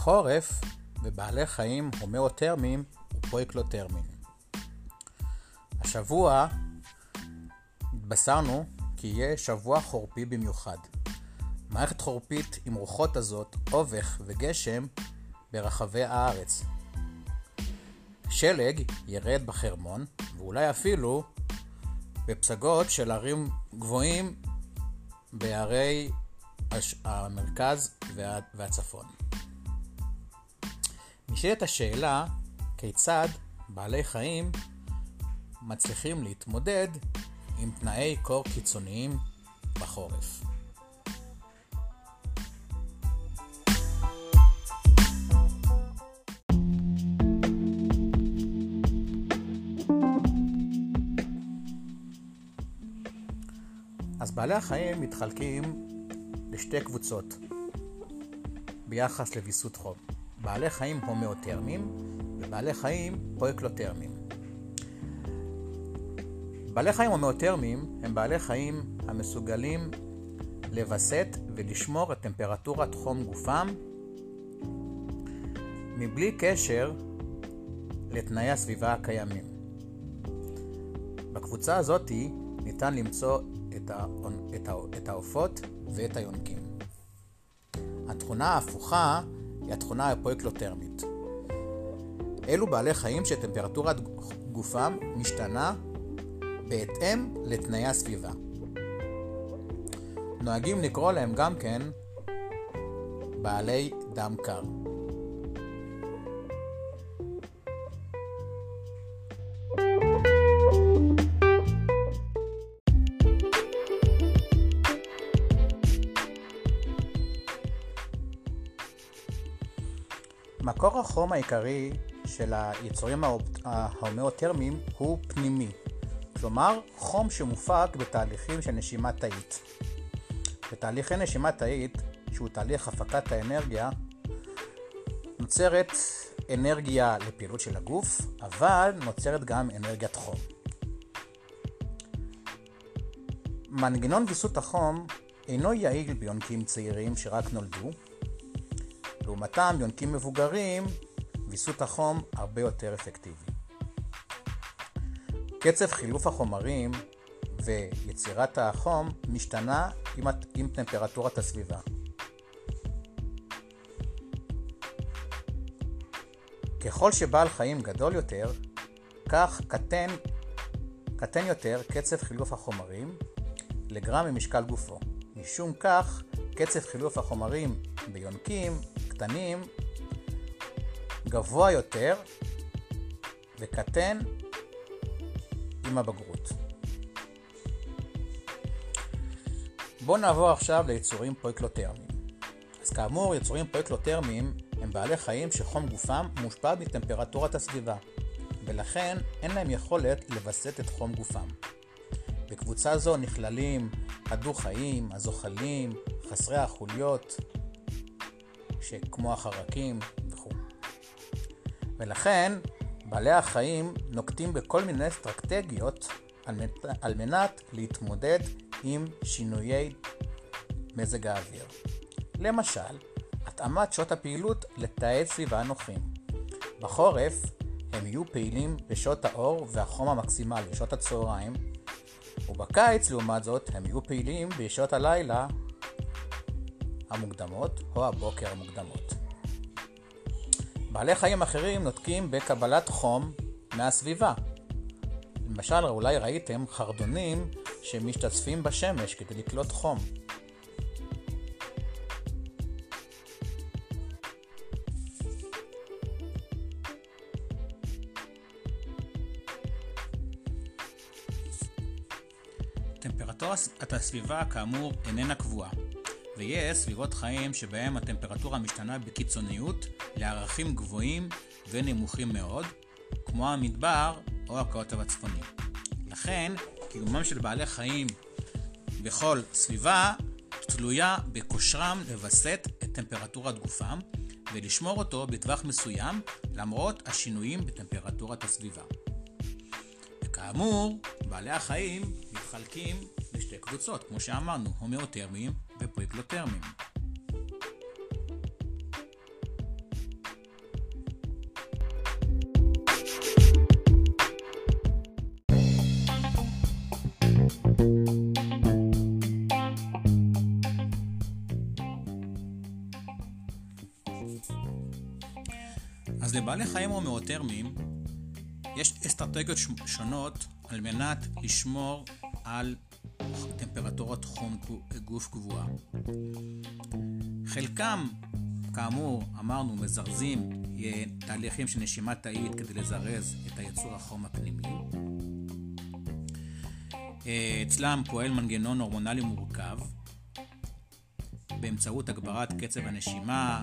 בחורף, בבעלי חיים הומאותרמיים ופרויקלוטרמיים. השבוע התבשרנו כי יהיה שבוע חורפי במיוחד. מערכת חורפית עם רוחות עזות, אובך וגשם ברחבי הארץ. שלג ירד בחרמון, ואולי אפילו בפסגות של ערים גבוהים בערי המרכז והצפון. נשאלת השאלה כיצד בעלי חיים מצליחים להתמודד עם תנאי קור קיצוניים בחורף. אז בעלי החיים מתחלקים לשתי קבוצות ביחס לוויסות חום. בעלי חיים הומאותרמיים ובעלי חיים פויקלוטרמיים. בעלי חיים הומאותרמיים הם בעלי חיים המסוגלים לווסת ולשמור את טמפרטורת חום גופם מבלי קשר לתנאי הסביבה הקיימים. בקבוצה הזאת ניתן למצוא את העופות ואת היונקים. התכונה ההפוכה היא התכונה הפויקלוטרמית. אלו בעלי חיים שטמפרטורת גופם משתנה בהתאם לתנאי הסביבה. נוהגים לקרוא להם גם כן בעלי דם קר. מקור החום העיקרי של היצורים ההומאותרמיים הוא פנימי, כלומר חום שמופק בתהליכים של נשימה תאית. בתהליכי נשימה תאית, שהוא תהליך הפקת האנרגיה, נוצרת אנרגיה לפעילות של הגוף, אבל נוצרת גם אנרגיית חום. מנגנון ויסות החום אינו יעיל ביונקים צעירים שרק נולדו, לעומתם, יונקים מבוגרים, ויסות החום הרבה יותר אפקטיבי. קצב חילוף החומרים ויצירת החום משתנה עם, עם טמפרטורת הסביבה. ככל שבעל חיים גדול יותר, כך קטן, קטן יותר קצב חילוף החומרים לגרם ממשקל גופו. משום כך, קצב חילוף החומרים ביונקים קטנים גבוה יותר וקטן עם הבגרות. בואו נעבור עכשיו ליצורים פויקלוטרמיים. אז כאמור, יצורים פויקלוטרמיים הם בעלי חיים שחום גופם מושפע מטמפרטורת הסביבה, ולכן אין להם יכולת לווסת את חום גופם. בקבוצה זו נכללים הדו-חיים, הזוחלים, חסרי החוליות, שכמו החרקים וכו'. ולכן בעלי החיים נוקטים בכל מיני אסטרטגיות על מנת להתמודד עם שינויי מזג האוויר. למשל, התאמת שעות הפעילות לתאי סביבה נוחים. בחורף הם יהיו פעילים בשעות האור והחום המקסימלי, שעות הצהריים, ובקיץ, לעומת זאת, הם יהיו פעילים בשעות הלילה המוקדמות או הבוקר המוקדמות. בעלי חיים אחרים נותקים בקבלת חום מהסביבה. למשל, אולי ראיתם חרדונים שמשתצפים בשמש כדי לקלוט חום. טמפרטורת הסביבה כאמור איננה קבועה, ויש סביבות חיים שבהם הטמפרטורה משתנה בקיצוניות לערכים גבוהים ונמוכים מאוד, כמו המדבר או הקוטב הצפוני. לכן, קיומם של בעלי חיים בכל סביבה תלויה בכושרם לווסת את טמפרטורת גופם ולשמור אותו בטווח מסוים למרות השינויים בטמפרטורת הסביבה. וכאמור, בעלי החיים מתחלקים לשתי קבוצות, כמו שאמרנו, הומאותרמיים ופריגלוטרמים. אז לבעלי חיים הומואותרמיים יש אסטרטגיות שונות על מנת לשמור על טמפרטורת חום גוף גבוהה. חלקם, כאמור, אמרנו, מזרזים תהליכים של נשימה תאית כדי לזרז את הייצור החום הפנימי. אצלם פועל מנגנון הורמונלי מורכב באמצעות הגברת קצב הנשימה,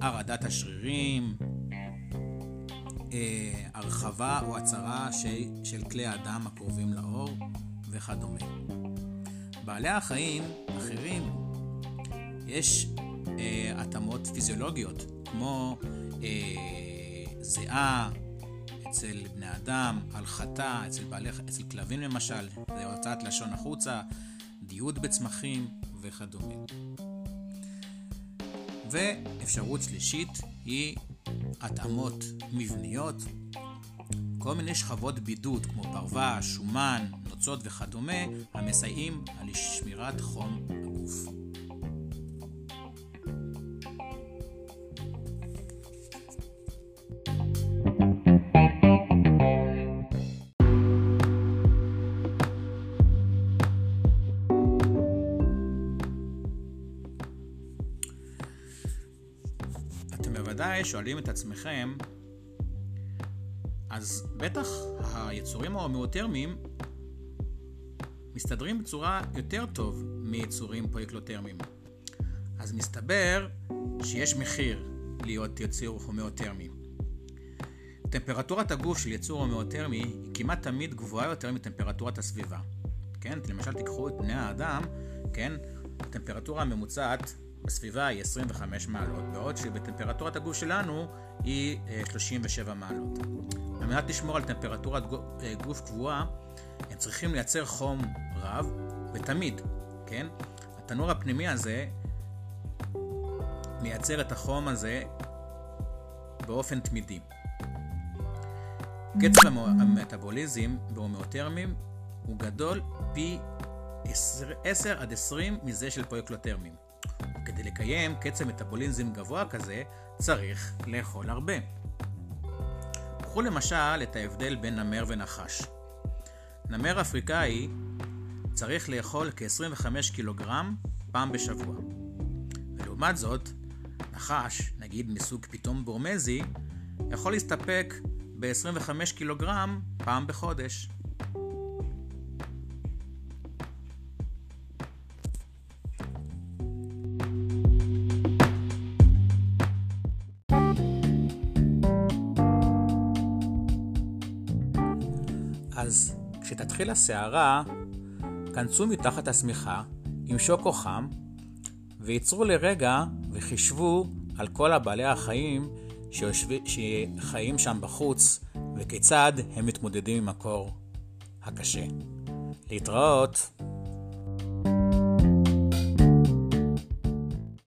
הרעדת השרירים, אה, הרחבה או הצרה של, כלי האדם הקרובים לאור וכדומה. בעלי החיים אחרים יש אה, התאמות פיזיולוגיות כמו אה, זיעה אצל בני אדם, הלחתה אצל, בעלי, אצל כלבים למשל, זה הוצאת לשון החוצה, דיוד בצמחים וכדומה. ואפשרות שלישית היא התאמות מבניות, כל מיני שכבות בידוד כמו פרווה, שומן, נוצות וכדומה, המסייעים על שמירת חום הגוף. בוודאי שואלים את עצמכם, אז בטח היצורים ההומואותרמיים מסתדרים בצורה יותר טוב מיצורים פויקלוטרמיים. אז מסתבר שיש מחיר להיות יצור הומואותרמי. טמפרטורת הגוף של יצור הומואותרמי היא כמעט תמיד גבוהה יותר מטמפרטורת הסביבה. כן, למשל תיקחו את בני האדם, כן, הטמפרטורה הממוצעת בסביבה היא 25 מעלות, בעוד שבטמפרטורת הגוף שלנו היא 37 אה, מעלות. על מנת לשמור על טמפרטורת אה, גוף קבועה, הם צריכים לייצר חום רב, ותמיד, כן? התנור הפנימי הזה מייצר את החום הזה באופן תמידי. קצב המטאבוליזם בהומואותרמים הוא גדול פי 10, 10 עד 20 מזה של פויקלוטרמים. כדי לקיים קצב מטאבוליזם גבוה כזה, צריך לאכול הרבה. קחו למשל את ההבדל בין נמר ונחש. נמר אפריקאי צריך לאכול כ-25 קילוגרם פעם בשבוע. ולעומת זאת, נחש, נגיד מסוג פתאום בורמזי, יכול להסתפק ב-25 קילוגרם פעם בחודש. אז כשתתחיל הסערה, כנסו מתחת השמיכה עם שוקו חם וייצרו לרגע וחישבו על כל הבעלי החיים שיושב... שחיים שם בחוץ וכיצד הם מתמודדים עם הקור הקשה. להתראות.